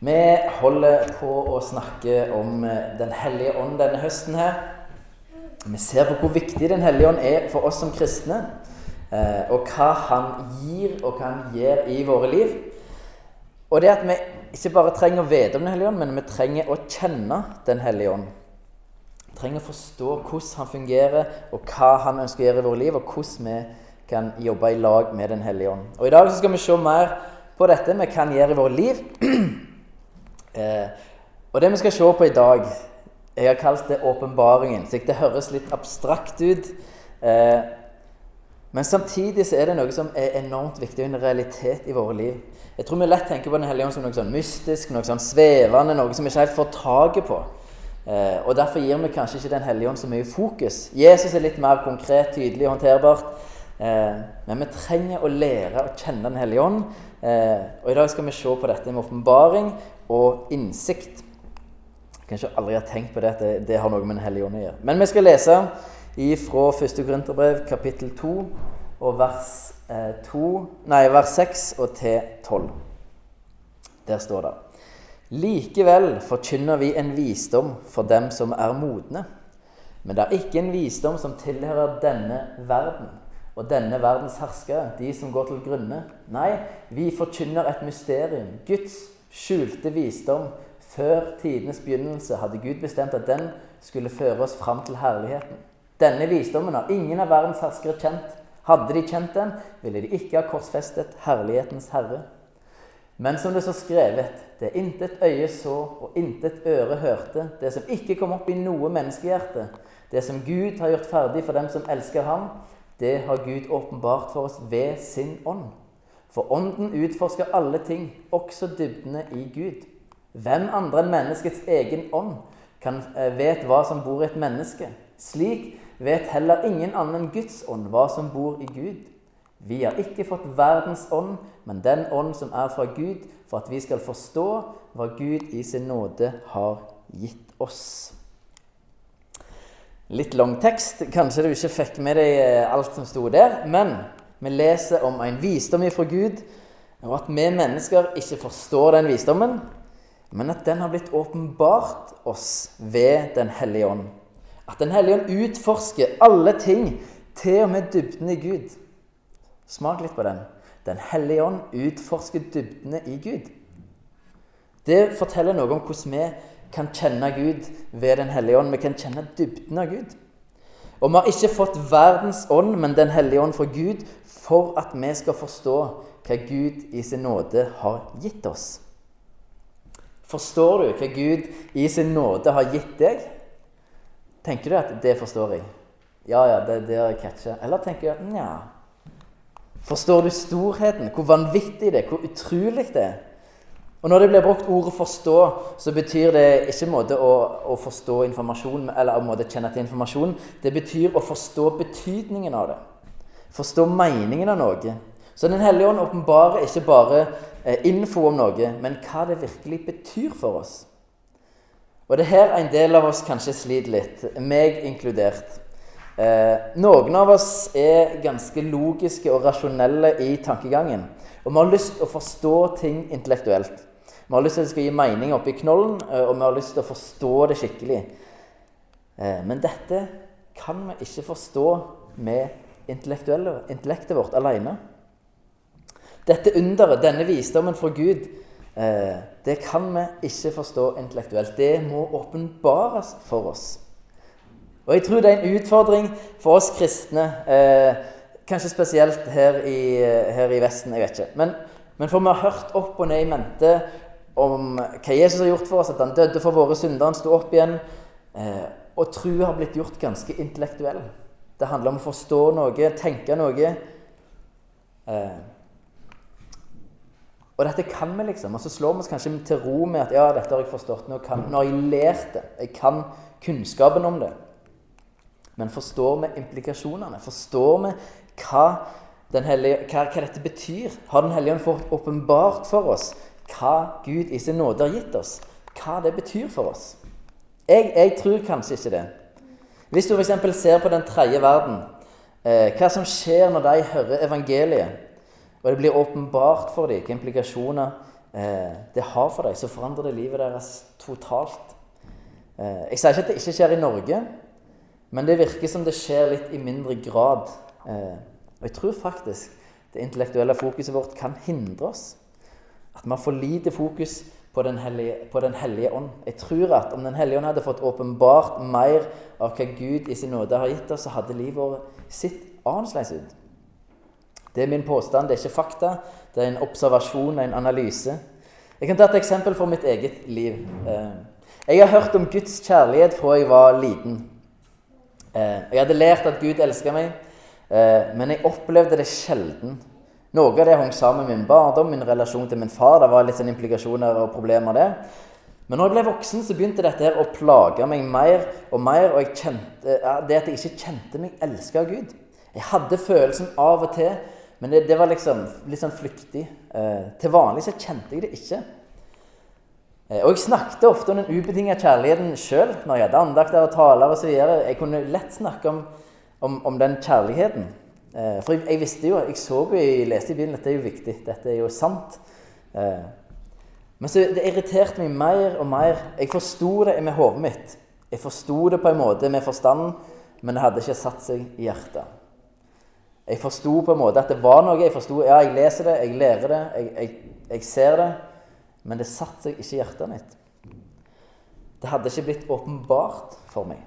Vi holder på å snakke om eh, Den hellige ånd denne høsten her. Vi ser på hvor viktig Den hellige ånd er for oss som kristne. eh, Og hva han gir, og hva han gjør i våre liv. Og det at vi ikke bare trenger å vite om Den hellige ånd, men vi trenger å kjenne Den hellige ånd. Vi trenger å forstå hvordan han fungerer, og hva han ønsker å gjøre i våre liv, og hvordan vi kan jobbe i lag med Den hellige ånd. Og I dag skal vi se mer på dette vi kan gjøre i våre liv. Eh, og det vi skal se på i dag Jeg har kalt det åpenbaringen. Så det høres litt abstrakt ut. Eh, men samtidig så er det noe som er enormt viktig en realitet i våre liv. Jeg tror vi lett tenker på Den hellige ånd som noe sånn mystisk, noe sånn svevende, noe som vi ikke helt får taket på. Eh, og Derfor gir vi kanskje ikke Den hellige ånd så mye fokus. Jesus er litt mer konkret, tydelig håndterbart. Eh, men vi trenger å lære å kjenne Den hellige ånd. Eh, og I dag skal vi se på dette med åpenbaring og innsikt. Kanskje aldri har tenkt på det at det, det har noe med Den hellige ånd å gjøre. Men vi skal lese fra 1. Korinterbrev kapittel 2 og vers, eh, 2, nei, vers 6 og til 12. Der står det Likevel forkynner vi en visdom for dem som er modne. Men det er ikke en visdom som tilhører denne verden og denne verdens herskere, de som går til grunne. Nei, vi forkynner et mysterium. Guds skjulte visdom. Før tidenes begynnelse hadde Gud bestemt at den skulle føre oss fram til herligheten. Denne visdommen har ingen av verdens herskere kjent. Hadde de kjent den, ville de ikke ha korsfestet herlighetens herre. Men som det står skrevet, det intet øye så og intet øre hørte, det som ikke kom opp i noe menneskehjerte, det som Gud har gjort ferdig for dem som elsker ham, det har Gud åpenbart for oss ved sin ånd. For Ånden utforsker alle ting, også dybdene i Gud. Hvem andre enn menneskets egen ånd kan, eh, vet hva som bor i et menneske? Slik vet heller ingen annen Guds ånd hva som bor i Gud. Vi har ikke fått verdens ånd, men den ånd som er fra Gud, for at vi skal forstå hva Gud i sin nåde har gitt oss. Litt lang tekst. Kanskje du ikke fikk med deg eh, alt som sto der. Men vi leser om en visdom ifra Gud, og at vi mennesker ikke forstår den visdommen, men at den har blitt åpenbart oss ved Den hellige ånd. At Den hellige ånd utforsker alle ting, til og med dybden i Gud. Smak litt på den. Den hellige ånd utforsker dybdene i Gud. Det forteller noe om hvordan vi kan kjenne Gud ved Den hellige ånd. Vi kan kjenne dybden av Gud. Og vi har ikke fått verdens ånd, men Den hellige ånd fra Gud for at vi skal forstå hva Gud i sin nåde har gitt oss. Forstår du hva Gud i sin nåde har gitt deg? Tenker du at 'det forstår jeg'? Ja, ja, det, det har jeg catcha. Eller tenker du at 'nja'? Forstår du storheten? Hvor vanvittig det er? Hvor utrolig det er? Og Når det blir brukt ordet 'forstå', så betyr det ikke måte å, å, forstå informasjon, eller en måte kjenne til informasjon. Det betyr å forstå betydningen av det. Forstå meningen av noe. Så Den hellige ånd åpenbarer ikke bare eh, info om noe, men hva det virkelig betyr for oss. Og det er her en del av oss kanskje sliter litt, meg inkludert. Eh, noen av oss er ganske logiske og rasjonelle i tankegangen. Og vi har lyst til å forstå ting intellektuelt. Vi har lyst til at det skal gi mening oppi knollen, eh, og vi har lyst til å forstå det skikkelig. Eh, men dette kan vi ikke forstå med intellektet vårt alene. Dette underet, denne visdommen fra Gud, eh, det kan vi ikke forstå intellektuelt. Det må åpenbares for oss. Og jeg tror det er en utfordring for oss kristne, kanskje spesielt her i, her i Vesten, jeg vet ikke. Men, men for vi har hørt opp og ned i mente om hva Jesus har gjort for oss, at han døde for våre synder, han sto opp igjen. Eh, og tro har blitt gjort ganske intellektuell. Det handler om å forstå noe, tenke noe. Eh, og dette kan vi, liksom. Og så slår vi oss kanskje til ro med at ja, dette har jeg forstått. Nå, kan, nå har jeg lært det. Jeg kan kunnskapen om det. Men forstår vi implikasjonene? Forstår vi hva, hellige, hva, hva dette betyr? Har Den hellige ånd fått åpenbart for oss hva Gud i sin nåde har gitt oss. Hva det betyr for oss. Jeg, jeg tror kanskje ikke det. Hvis du f.eks. ser på den tredje verden, eh, hva som skjer når de hører evangeliet, og det blir åpenbart for dem hvilke implikasjoner eh, det har for deg, så forandrer det livet deres totalt. Eh, jeg sier ikke at det ikke skjer i Norge, men det virker som det skjer litt i mindre grad. Eh, og jeg tror faktisk det intellektuelle fokuset vårt kan hindre oss. At vi har for lite fokus på Den hellige, på den hellige ånd. Jeg tror at om Den hellige ånd hadde fått åpenbart mer av hva Gud i sin nåde har gitt oss, så hadde livet vårt sett annerledes ut. Det er min påstand, det er ikke fakta. Det er en observasjon, en analyse. Jeg kan ta et eksempel fra mitt eget liv. Eh, jeg har hørt om Guds kjærlighet fra jeg var liten. Eh, jeg hadde lært at Gud elska meg, eh, men jeg opplevde det sjelden. Noe av det hang sammen med min barndom, min relasjon til min far. Det var litt sånn implikasjoner og problemer det. Men når jeg ble voksen, så begynte dette her å plage meg mer og mer. Og kjente, det at jeg ikke kjente meg elska av Gud. Jeg hadde følelsen av og til, men det, det var liksom litt sånn flyktig. Eh, til vanlig så kjente jeg det ikke. Eh, og jeg snakket ofte om den ubetinga kjærligheten sjøl når jeg hadde andakter og taler osv. Jeg kunne lett snakke om, om, om den kjærligheten. Eh, for jeg, jeg, visste jo, jeg så jo, jeg leste i Bibelen at det er jo viktig. Dette er jo sant. Eh, men så det irriterte meg mer og mer. Jeg forsto det med hodet mitt. Jeg forsto det på en måte med forstanden, men det hadde ikke satt seg i hjertet. Jeg forsto på en måte at det var noe. Jeg forsto, ja, jeg leser det, jeg lærer det, jeg, jeg, jeg ser det. Men det satte seg ikke i hjertet mitt. Det hadde ikke blitt åpenbart for meg.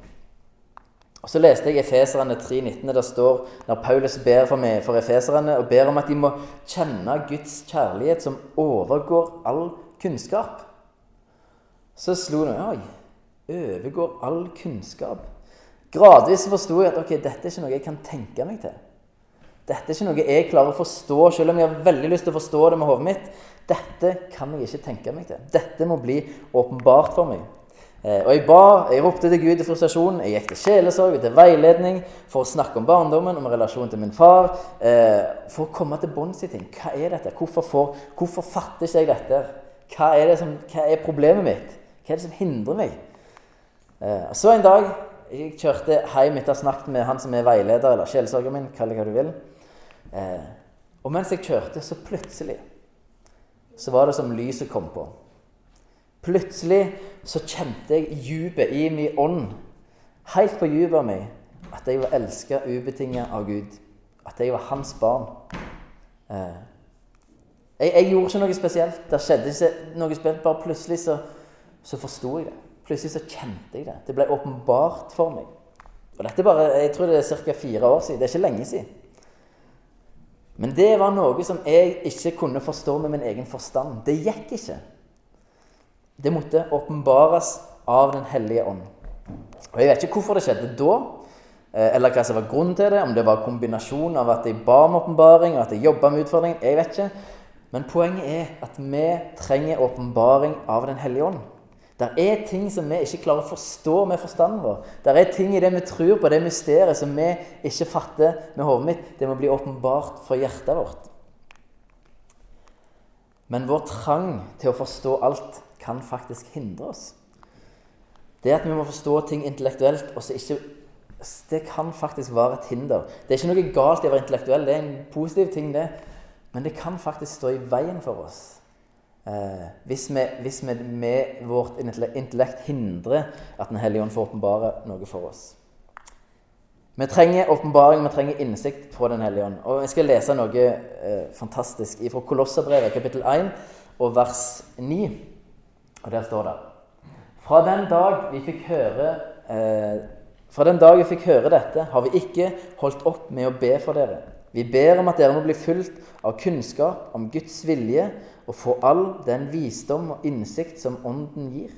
Og Så leste jeg Efeserne 3,19. Der står når Paulus ber for, meg, for efeserne og ber om at de må kjenne Guds kjærlighet som overgår all kunnskap. Så slo det meg overgår all kunnskap. Gradvis forsto jeg at ok, dette er ikke noe jeg kan tenke meg til. Dette er ikke noe jeg klarer å forstå, selv om jeg har veldig lyst til å forstå det med hodet mitt. Dette kan jeg ikke tenke meg til. Dette må bli åpenbart for meg. Eh, og jeg ba, jeg ropte til Gud i frustrasjon. Jeg gikk til sjelesorg, til veiledning for å snakke om barndommen, om relasjonen til min far. Eh, for å komme til bunns i ting. Hva er dette? Hvorfor, får, hvorfor fatter ikke jeg dette? Hva er, som, hva er, problemet mitt? Hva er det som hindrer meg? Eh, så en dag jeg kjørte hjem etter å ha snakket med han som er veileder, eller sjelesørgeren min, kall det hva du vil. og mens jeg kjørte, så plutselig så var det som lyset kom på. Plutselig så kjente jeg dypet i min ånd, helt på dypet av meg, at jeg var elska ubetinget av Gud. At jeg var hans barn. Eh, jeg, jeg, gjorde ikke noe spesielt. Det skjedde ikke noe spesielt. Bare plutselig så, så forsto jeg det. Plutselig så kjente jeg det. Det ble åpenbart for meg. Og dette bare, Jeg tror det er ca. fire år siden. Det er ikke lenge siden. Men det var noe som jeg ikke kunne forstå med min egen forstand. Det gikk ikke. Det måtte åpenbares av Den hellige ånd. Og Jeg vet ikke hvorfor det skjedde da, eh, eller hva som var grunnen til det. Om det var en kombinasjon av at jeg ba om åpenbaring, og at jeg jobba med utfordringen. Jeg vet ikke. Men poenget er at vi trenger åpenbaring av Den hellige ånd. Det er ting som vi ikke klarer å forstå med forstanden vår. Det er ting i det vi tror på, det mysteriet, som vi ikke fatter med hodet mitt. Det må bli åpenbart for hjertet vårt. Men vår trang til å forstå alt kan faktisk hindre oss. Det at vi må forstå ting intellektuelt også ikke, Det kan faktisk være et hinder. Det er ikke noe galt i å være intellektuell, det er en positiv ting, det. Men det kan faktisk stå i veien for oss. Eh, hvis vi, hvis vi med vårt intellekt hindrer at Den hellige ånd får åpenbare noe for oss. Vi trenger åpenbaring, vi trenger innsikt på Den hellige ånd. Og Jeg skal lese noe eh, fantastisk fra Kolosserbrevet, kapittel 1 og vers 9. Og der står det Fra den dag vi fikk høre eh, fra den dag vi fikk høre dette, har vi ikke holdt opp med å be for dere. Vi ber om at dere må bli fulgt av kunnskap om Guds vilje og få all den visdom og innsikt som Ånden gir.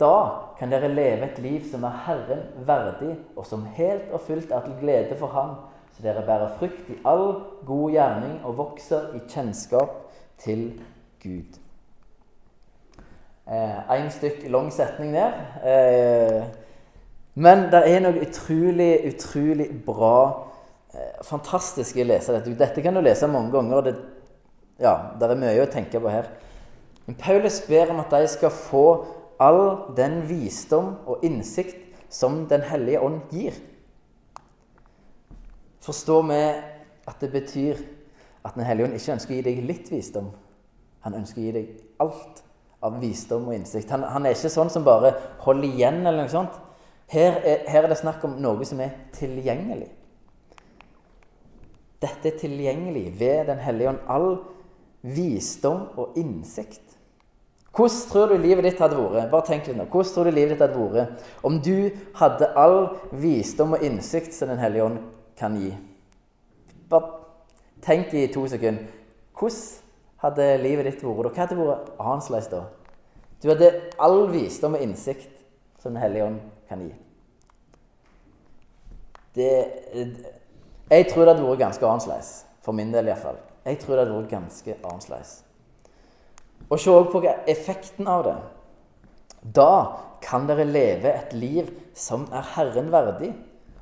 Da kan dere leve et liv som er Herren verdig, og som helt og fullt er til glede for Ham, så dere bærer frukt i all god gjerning og vokser i kjennskap til Gud. Én eh, stykk lang setning der. Eh, men det er noe utrolig, utrolig bra eh, Fantastisk å lese dette. Dette kan du lese mange ganger. Det, ja, det er mye å tenke på her. Men Paulus ber om at de skal få all den visdom og innsikt som Den hellige ånd gir. Forstår vi at det betyr at Den hellige ånd ikke ønsker å gi deg litt visdom, Han ønsker å gi deg alt av visdom og innsikt. Han, han er ikke sånn som bare holder igjen eller noe sånt. Her er, her er det snakk om noe som er tilgjengelig. Dette er tilgjengelig ved Den hellige ånd. All visdom og innsikt. Hvordan tror du livet ditt hadde vært Bare tenk litt nå, hvordan tror du livet ditt hadde vært om du hadde all visdom og innsikt som Den hellige ånd kan gi? Bare tenk i to sekunder. Hvordan hadde livet ditt vært da? Hva hadde vært annerledes da? Du hadde all visdom og innsikt som Den hellige ånd kan gi. Det, jeg tror det hadde vært ganske annerledes. For min del iallfall. Jeg tror det hadde vært ganske annerledes. Og se også på effekten av det. Da kan dere leve et liv som er Herren verdig,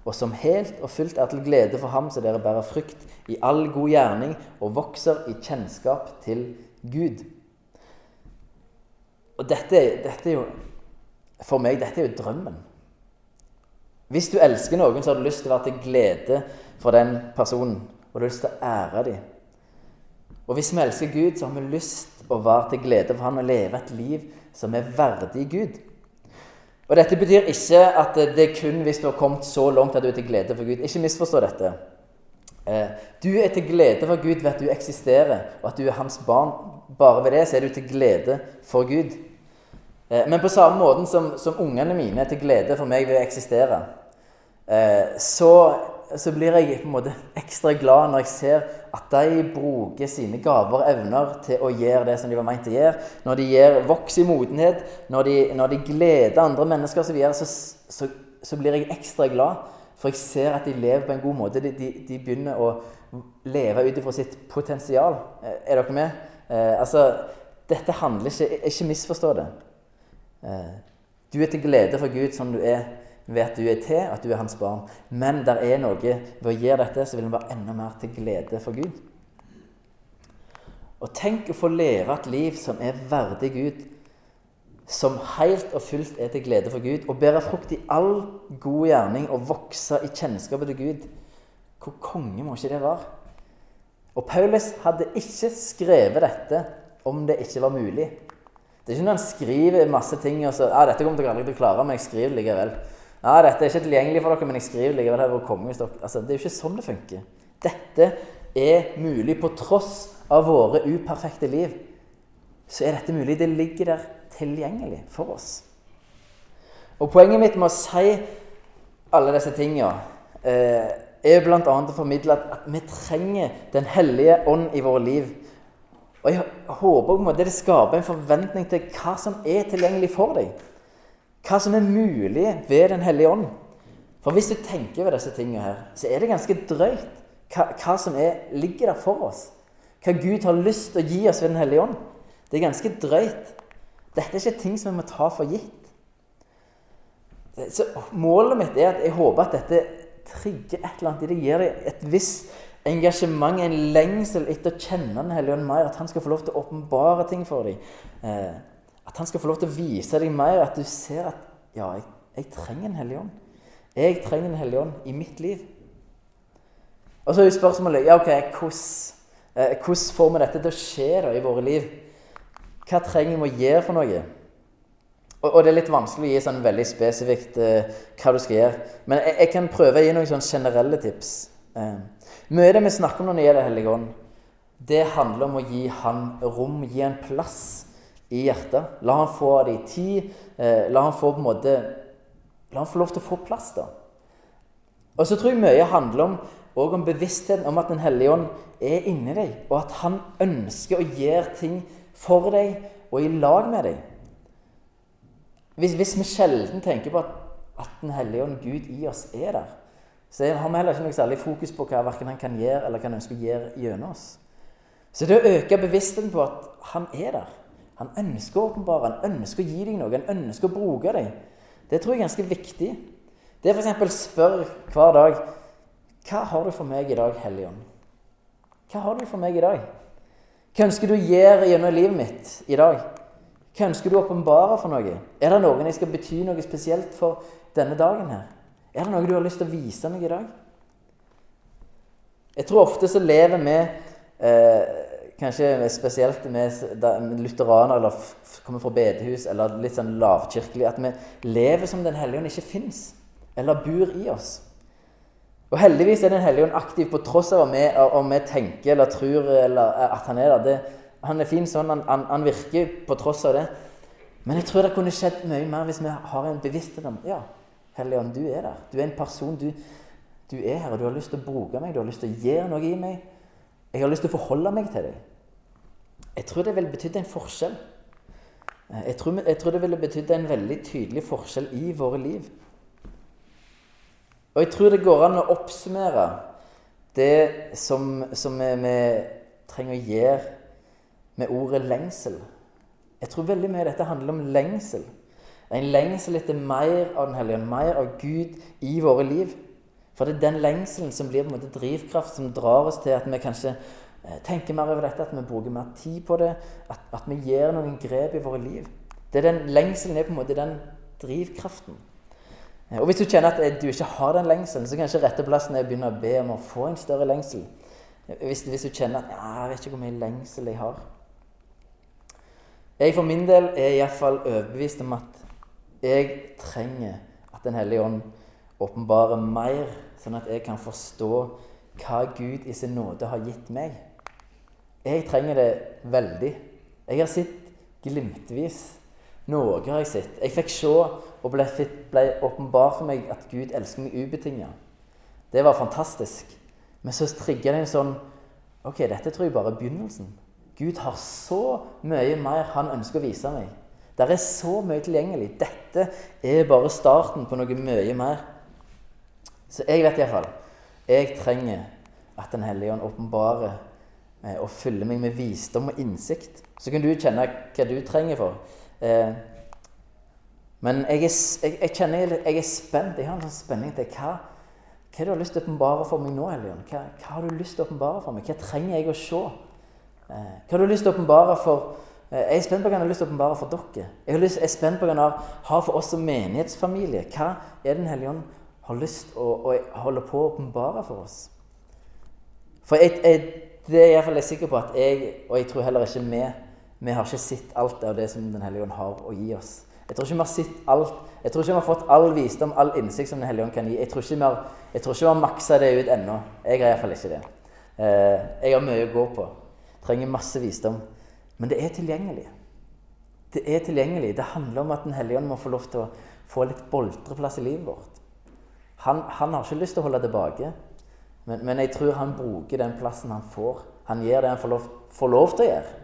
og som helt og fullt er til glede for ham, så dere bærer frukt i all god gjerning og vokser i kjennskap til Gud. Og dette, dette er jo For meg dette er jo drømmen. Hvis du elsker noen, så har du lyst til å være til glede for den personen. Og du har lyst til å ære dem. Og hvis vi elsker Gud, så har vi lyst til å være til glede for Han og leve et liv som er verdig Gud. Og Dette betyr ikke at det er kun hvis du har kommet så langt at du er til glede for Gud. Ikke misforstå dette. Eh, du er til glede for Gud ved at du eksisterer, og at du er hans barn. Bare ved det så er du til glede for Gud. Eh, men på samme måte som, som ungene mine er til glede for meg ved å eksistere, eh, så så blir jeg på en måte ekstra glad når jeg ser at de bruker sine gaver og evner til å gjøre det som de var meint å gjøre. Når de gjør voks i modenhet, når de, når de gleder andre mennesker osv., så, så, så, så blir jeg ekstra glad. For jeg ser at de lever på en god måte. De, de, de begynner å leve ut ifra sitt potensial. Eh, er dere med? Eh, altså, dette handler ikke Ikke misforstå det. Eh, du er til glede for Gud som du er ved at du er til, at du er hans barn. Men det er noe ved å gjøre dette, så vil han være enda mer til glede for Gud. Og tenk å få leve et liv som er verdig Gud, som helt og fullt er til glede for Gud, og bære frukt i all god gjerning og vokse i kjennskapet til Gud. Hvor konge må ikke det være? Og Paulus hadde ikke skrevet dette om det ikke var mulig. Det er ikke når han skriver masse ting og så ja, 'Dette kommer dere aldri til å klare, men jeg skriver likevel.' Ja, dette er ikke tilgjengelig for dere, men jeg skriver likevel her konge hvis dere Altså, Det er jo ikke sånn det funker. Dette er mulig på tross av våre uperfekte liv. Så er dette mulig. Det ligger der tilgjengelig for oss. Og poenget mitt med å si alle disse tingene eh, er bl.a. å formidle at, vi trenger Den hellige ånd i våre liv. Og jeg håper på en måte det skaper en forventning til hva som er tilgjengelig for deg hva som er mulig ved Den hellige ånd. For hvis du tenker ved disse tingene her, så er det ganske drøyt hva, hva som er, ligger der for oss. Hva Gud har lyst til å gi oss ved Den hellige ånd. Det er ganske drøyt. Dette er ikke ting som vi må ta for gitt. Så Målet mitt er at jeg håper at dette trigger et eller annet i deg. Gir deg et visst engasjement, en lengsel etter å kjenne Den hellige ånd mer. At han skal få lov til å åpenbare ting for deg. At han skal få lov til å vise deg mer, at du ser at ja, jeg, jeg trenger en hellig ånd. Jeg trenger en hellig ånd i mitt liv. Og så er jo spørsmålet ja, ok, hvordan, eh, hvordan får vi dette til å skje da, i våre liv? Hva trenger vi å gjøre for noe? Og, og, det er litt vanskelig å gi sånn veldig spesifikt eh, hva du skal gjøre. Men jeg, jeg, kan prøve å gi noen sånn generelle tips. Eh, mye av det vi snakker om når det gjelder Hellig Ånd, det handler om å gi Han rom, gi Han plass i hjertet. La han få det i tid. Eh, la han få på en måte La han få lov til å få plass, da. Og så tror jeg mye handler om, om bevisstheten om at Den hellige ånd er inni deg, og at han ønsker å gjøre ting for deg og i lag med deg. Hvis, hvis vi sjelden tenker på at, at Den hellige ånd, Gud i oss, er der, så har vi heller ikke noe særlig fokus på hva han kan gjøre eller hva han ønsker å gjøre gjennom oss. Så det å øke bevisstheten på at han er der, han ønsker å åpenbare, han ønsker å gi deg noe, han ønsker å bruke deg. Det tror jeg er ganske viktig. Det er f.eks. spør hver dag Hva har du for meg i dag, Helligånd? Hva har du for meg i dag? Hva ønsker du å gjøre gjennom livet mitt i dag? Hva ønsker du å åpenbare for noe? Er det noen jeg skal bety noe spesielt for denne dagen her? Er det noe du har lyst til å vise meg i dag? Jeg tror ofte så lever vi eh, kanskje spesielt med lutheranere eller kommer fra bedehus eller litt sånn lavkirkelig, at vi lever som Den hellige ånd ikke fins eller bor i oss. Og heldigvis er Den hellige ånd aktiv på tross av om vi, om vi tenker eller tror eller at han er der. Det, han er fin sånn, han, han, han, virker på tross av det. Men jeg tror det kunne skjedd mye mer hvis vi har en bevissthet om ja, Hellige Ånd, du er der. Du er en person. Du, du er her, og du har lyst til å bruke meg. Du har lyst til å gjøre noe i meg. Jeg har lyst til å forholde meg til deg. Jeg tror det ville betydd en forskjell. Jeg tror, jeg tror det ville betydd en veldig tydelig forskjell i våre liv. Og jeg tror det går an å oppsummere det som, som vi, vi, trenger å gjøre med ordet lengsel. Jeg tror veldig mye av dette handler om lengsel. En lengsel etter mer av Den hellige mer av Gud i våre liv. For det er den lengselen som blir på en måte drivkraft, som drar oss til at vi kanskje eh, tenker mer over dette, at vi bruker mer tid på det, at, at vi gjør noen grep i våre liv. Det er den Lengselen er på en måte den drivkraften. Og Hvis du kjenner at du ikke har den lengselen, så kanskje rette plassen er å begynne å be om å få en større lengsel. Hvis, hvis du kjenner at ja, 'jeg vet ikke hvor mye lengsel jeg har'. Jeg for min del er iallfall overbevist om at jeg trenger at Den hellige ånd åpenbarer mer, sånn at jeg kan forstå hva Gud i sin nåde har gitt meg. Jeg trenger det veldig. Jeg har sett glimtvis noe har jeg sett. Jeg fikk se og ble, ble åpenbart for meg at Gud elsker meg ubetinga. Det var fantastisk. Men så trigga det en sånn Ok, dette tror jeg bare er begynnelsen. Gud har så mye mer han ønsker å vise meg. Det er så mye tilgjengelig. Dette er bare starten på noe mye mer. Så jeg vet iallfall jeg trenger at Den hellige ånd åpenbarer og fyller meg med visdom og innsikt. Så kan du kjenne hva du trenger for. Eh, men jeg, er, jeg, jeg, kjenner jeg er spent. Jeg har en sånn spenning til hva, hva du har lyst til å åpenbare for meg nå, Helion? Hva, hva, har du lyst til å åpenbare for meg? Hva trenger jeg å se? Eh, hva har du lyst til å åpenbare for eh, Jeg er spent på hva han har lyst til å åpenbare for dere. Jeg, har lyst, er spent på hva han har for oss som menighetsfamilie. Hva er Den hellige ånd har lyst til å, å holde på å åpenbare for oss? For jeg, det er jeg sikker på at jeg, og jeg tror heller ikke vi vi har ikke sett alt av det som Den hellige ånd har å gi oss. Jeg tror ikke vi har sett alt. Jeg tror ikke vi har fått all visdom, all innsikt som Den hellige ånd kan gi. Jeg tror ikke vi har, jeg tror ikke vi har maksa det ut ennå. Jeg har iallfall ikke det. Eh, jeg har mye å gå på. Trenger masse visdom. Men det er tilgjengelig. Det er tilgjengelig. Det handler om at Den hellige ånd må få lov til å få litt boltreplass i livet vårt. Han, han har ikke lyst til å holde tilbake, men, men, jeg tror han bruker den plassen han får. Han gjør det han får lov, får lov til å gjøre.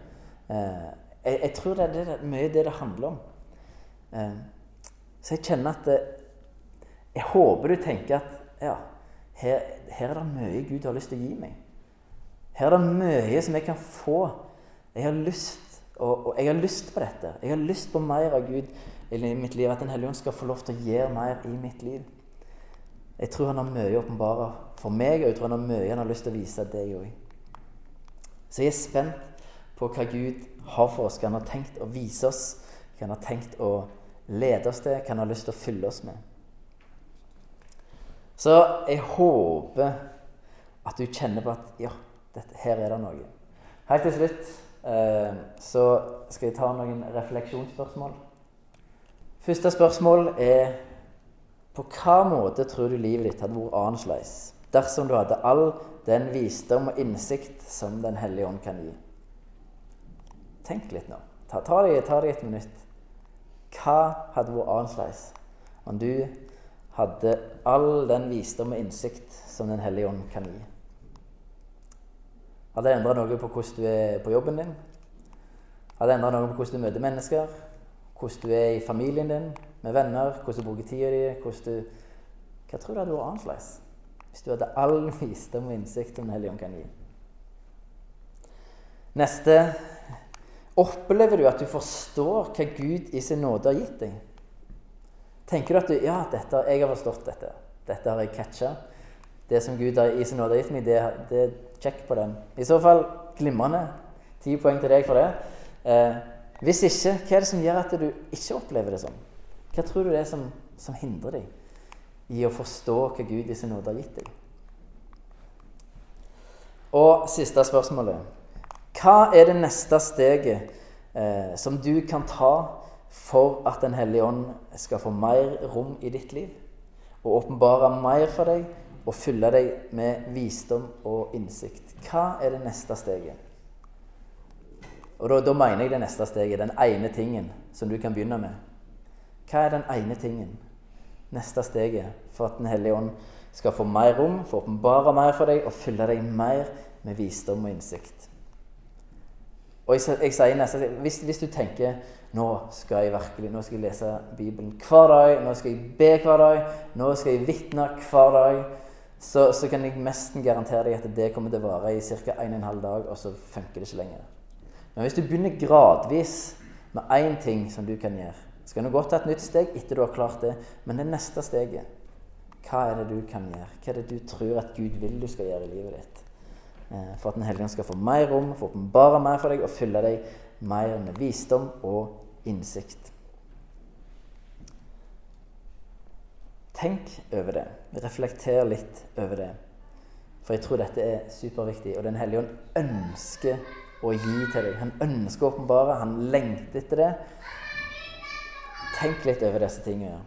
Eh, jeg, jeg, tror det er det, mye det det handler om. Eh, så jeg kjenner at det, Jeg håper du tenker at ja, her, her, er det mye Gud har lyst til å gi meg. Her er det mye som jeg kan få. Jeg har lyst, og, og jeg har lyst på dette. Jeg har lyst på mer av Gud i mitt liv. At Den hellige ånd skal få lov til å gjøre mer i mitt liv. Jeg tror han har mye å åpenbare for meg, og jeg tror han har mye han har lyst til å vise deg òg. Så jeg er spent på hva Gud har for oss, hva han har tenkt å vise oss, hva han har tenkt å lede oss til, hva han har lyst til å fylle oss med. Så jeg håper at du kjenner på at ja, dette, her er det noe. Helt til slutt eh, så skal jeg ta noen refleksjonsspørsmål. Første spørsmål er på hva måte tror du livet ditt hadde vært annerledes dersom du hadde all den visdom og innsikt som Den hellige ånd kan gi? Tenk litt nå. Ta, ta, deg, ta deg, et minutt. Hva hadde vært annerledes om du hadde all den visdom og innsikt som Den hellige ånd kan gi? Hadde det endra noe på hvordan du er på jobben din? Hadde det endra noe på hvordan du møter mennesker? Hvordan du er i familien din, med venner? Hvordan du bruker tida di? Du... Hva tror du hadde vært annerledes hvis du hadde all visdom og innsikt som Den kan gi? Neste Opplever du at du forstår hva Gud i sin nåde har gitt deg? Tenker du at du, ja, dette, jeg har forstått dette. Dette har jeg catcha. Det som Gud har, i sin nåde har gitt meg, det, det check på den. I så fall glimrende. Ti poeng til deg for det. Eh, hvis ikke, hva er det som gjør at du ikke opplever det sånn? Hva tror du det er som, som hindrer deg i å forstå hva Gud i sin nåde har gitt deg? Og siste spørsmålet. Hva er det neste steget eh, som du kan ta for at Den hellige ånd skal få mer rom i ditt liv? Og åpenbare mer for deg og fylle deg med visdom og innsikt? Hva er det neste steget? Og da, da mener jeg det neste steget, den ene tingen som du kan begynne med. Hva er den ene tingen? Neste steget for at Den hellige ånd skal få mer rom, få åpenbare mer for deg og fylle deg mer med visdom og innsikt. Og jeg, jeg sier nesten, hvis, hvis, du tenker nå skal jeg virkelig, nå skal jeg lese Bibelen hver dag, nå skal jeg be hver dag, nå skal jeg vitne hver dag, så, så kan jeg nesten garantere deg at det kommer til å vare i ca. 1 12 dag, og så funker det ikke lenger. Men hvis du begynner gradvis med én ting som du kan gjøre, så kan du godt ta et nytt steg etter du har klart det, men det neste steget hva er det du kan gjøre? Hva er det du tror at Gud vil du skal gjøre i livet ditt? Eh, for at Den hellige skal få mer rom, få åpenbare mer for deg og fylle deg mer med visdom og innsikt. Tenk over det. Reflekter litt over det. For jeg tror dette er superviktig. Og Den hellige ånd ønsker å gi til deg. Han ønsker å åpenbare. Han lengter etter det. Tenk litt over disse tingene.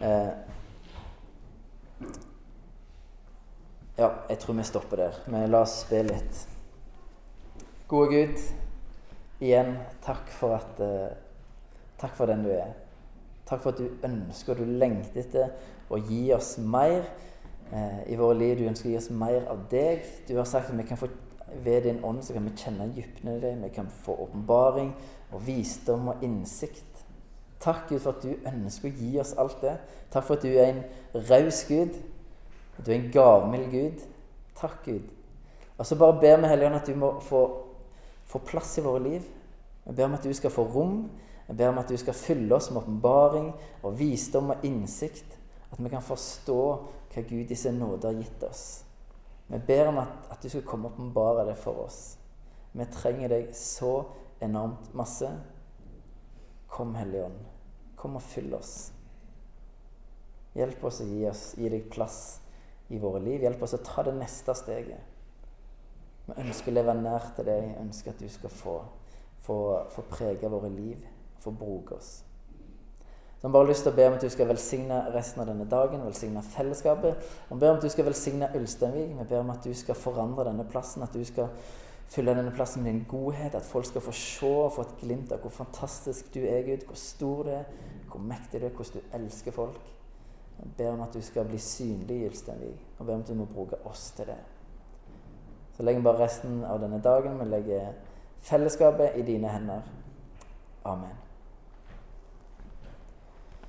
Eh, Ja, jeg tror vi stopper der. Men la oss be litt. Gode Gud, igjen takk for at eh, Takk for den du er. Takk for at du ønsker og du lengter etter å gi oss mer eh, i våre liv. Du ønsker å gi oss mer av deg. Du har sagt at vi kan få ved din ånd så kan vi kjenne dypene i deg. Vi kan få åpenbaring og visdom og innsikt. Takk, Gud, for at du ønsker å gi oss alt det. Takk for at du er en raus Gud. Du er en gavmild Gud. Takk, Gud. Og så bare ber vi Helligånd at du må få, få, plass i våre liv. Vi ber om at du skal få rom. Vi ber om at du skal fylle oss med åpenbaring og visdom og innsikt. At vi kan forstå hva Gud i sin nåde har gitt oss. Vi ber om at, at du skal komme og åpenbare det for oss. Vi trenger deg så enormt masse. Kom, Hellige Ånd. Kom og fyll oss. Hjelp oss å gi, oss, gi deg plass i våre liv. Hjelp oss å ta det neste steget. Vi ønsker å leve nær til deg. Jeg ønsker at du skal få, få, få prege våre liv, få bruke oss. Så har bare lyst til å be om at du skal velsigne resten av denne dagen, velsigne fellesskapet. Vi ber om at du skal velsigne Ulsteinvik. Vi ber om at du skal forandre denne plassen. At du skal fylle denne plassen med din godhet. At folk skal få se og få et glimt av hvor fantastisk du er, Gud. Hvor stor du er, hvor mektig du er, hvordan du elsker folk. Jeg ber om at du skal bli synlig i Ulsteinvik, og ber om at du må bruke oss til det. Så legger vi bare resten av denne dagen. Vi legger fellesskapet i dine hender. Amen.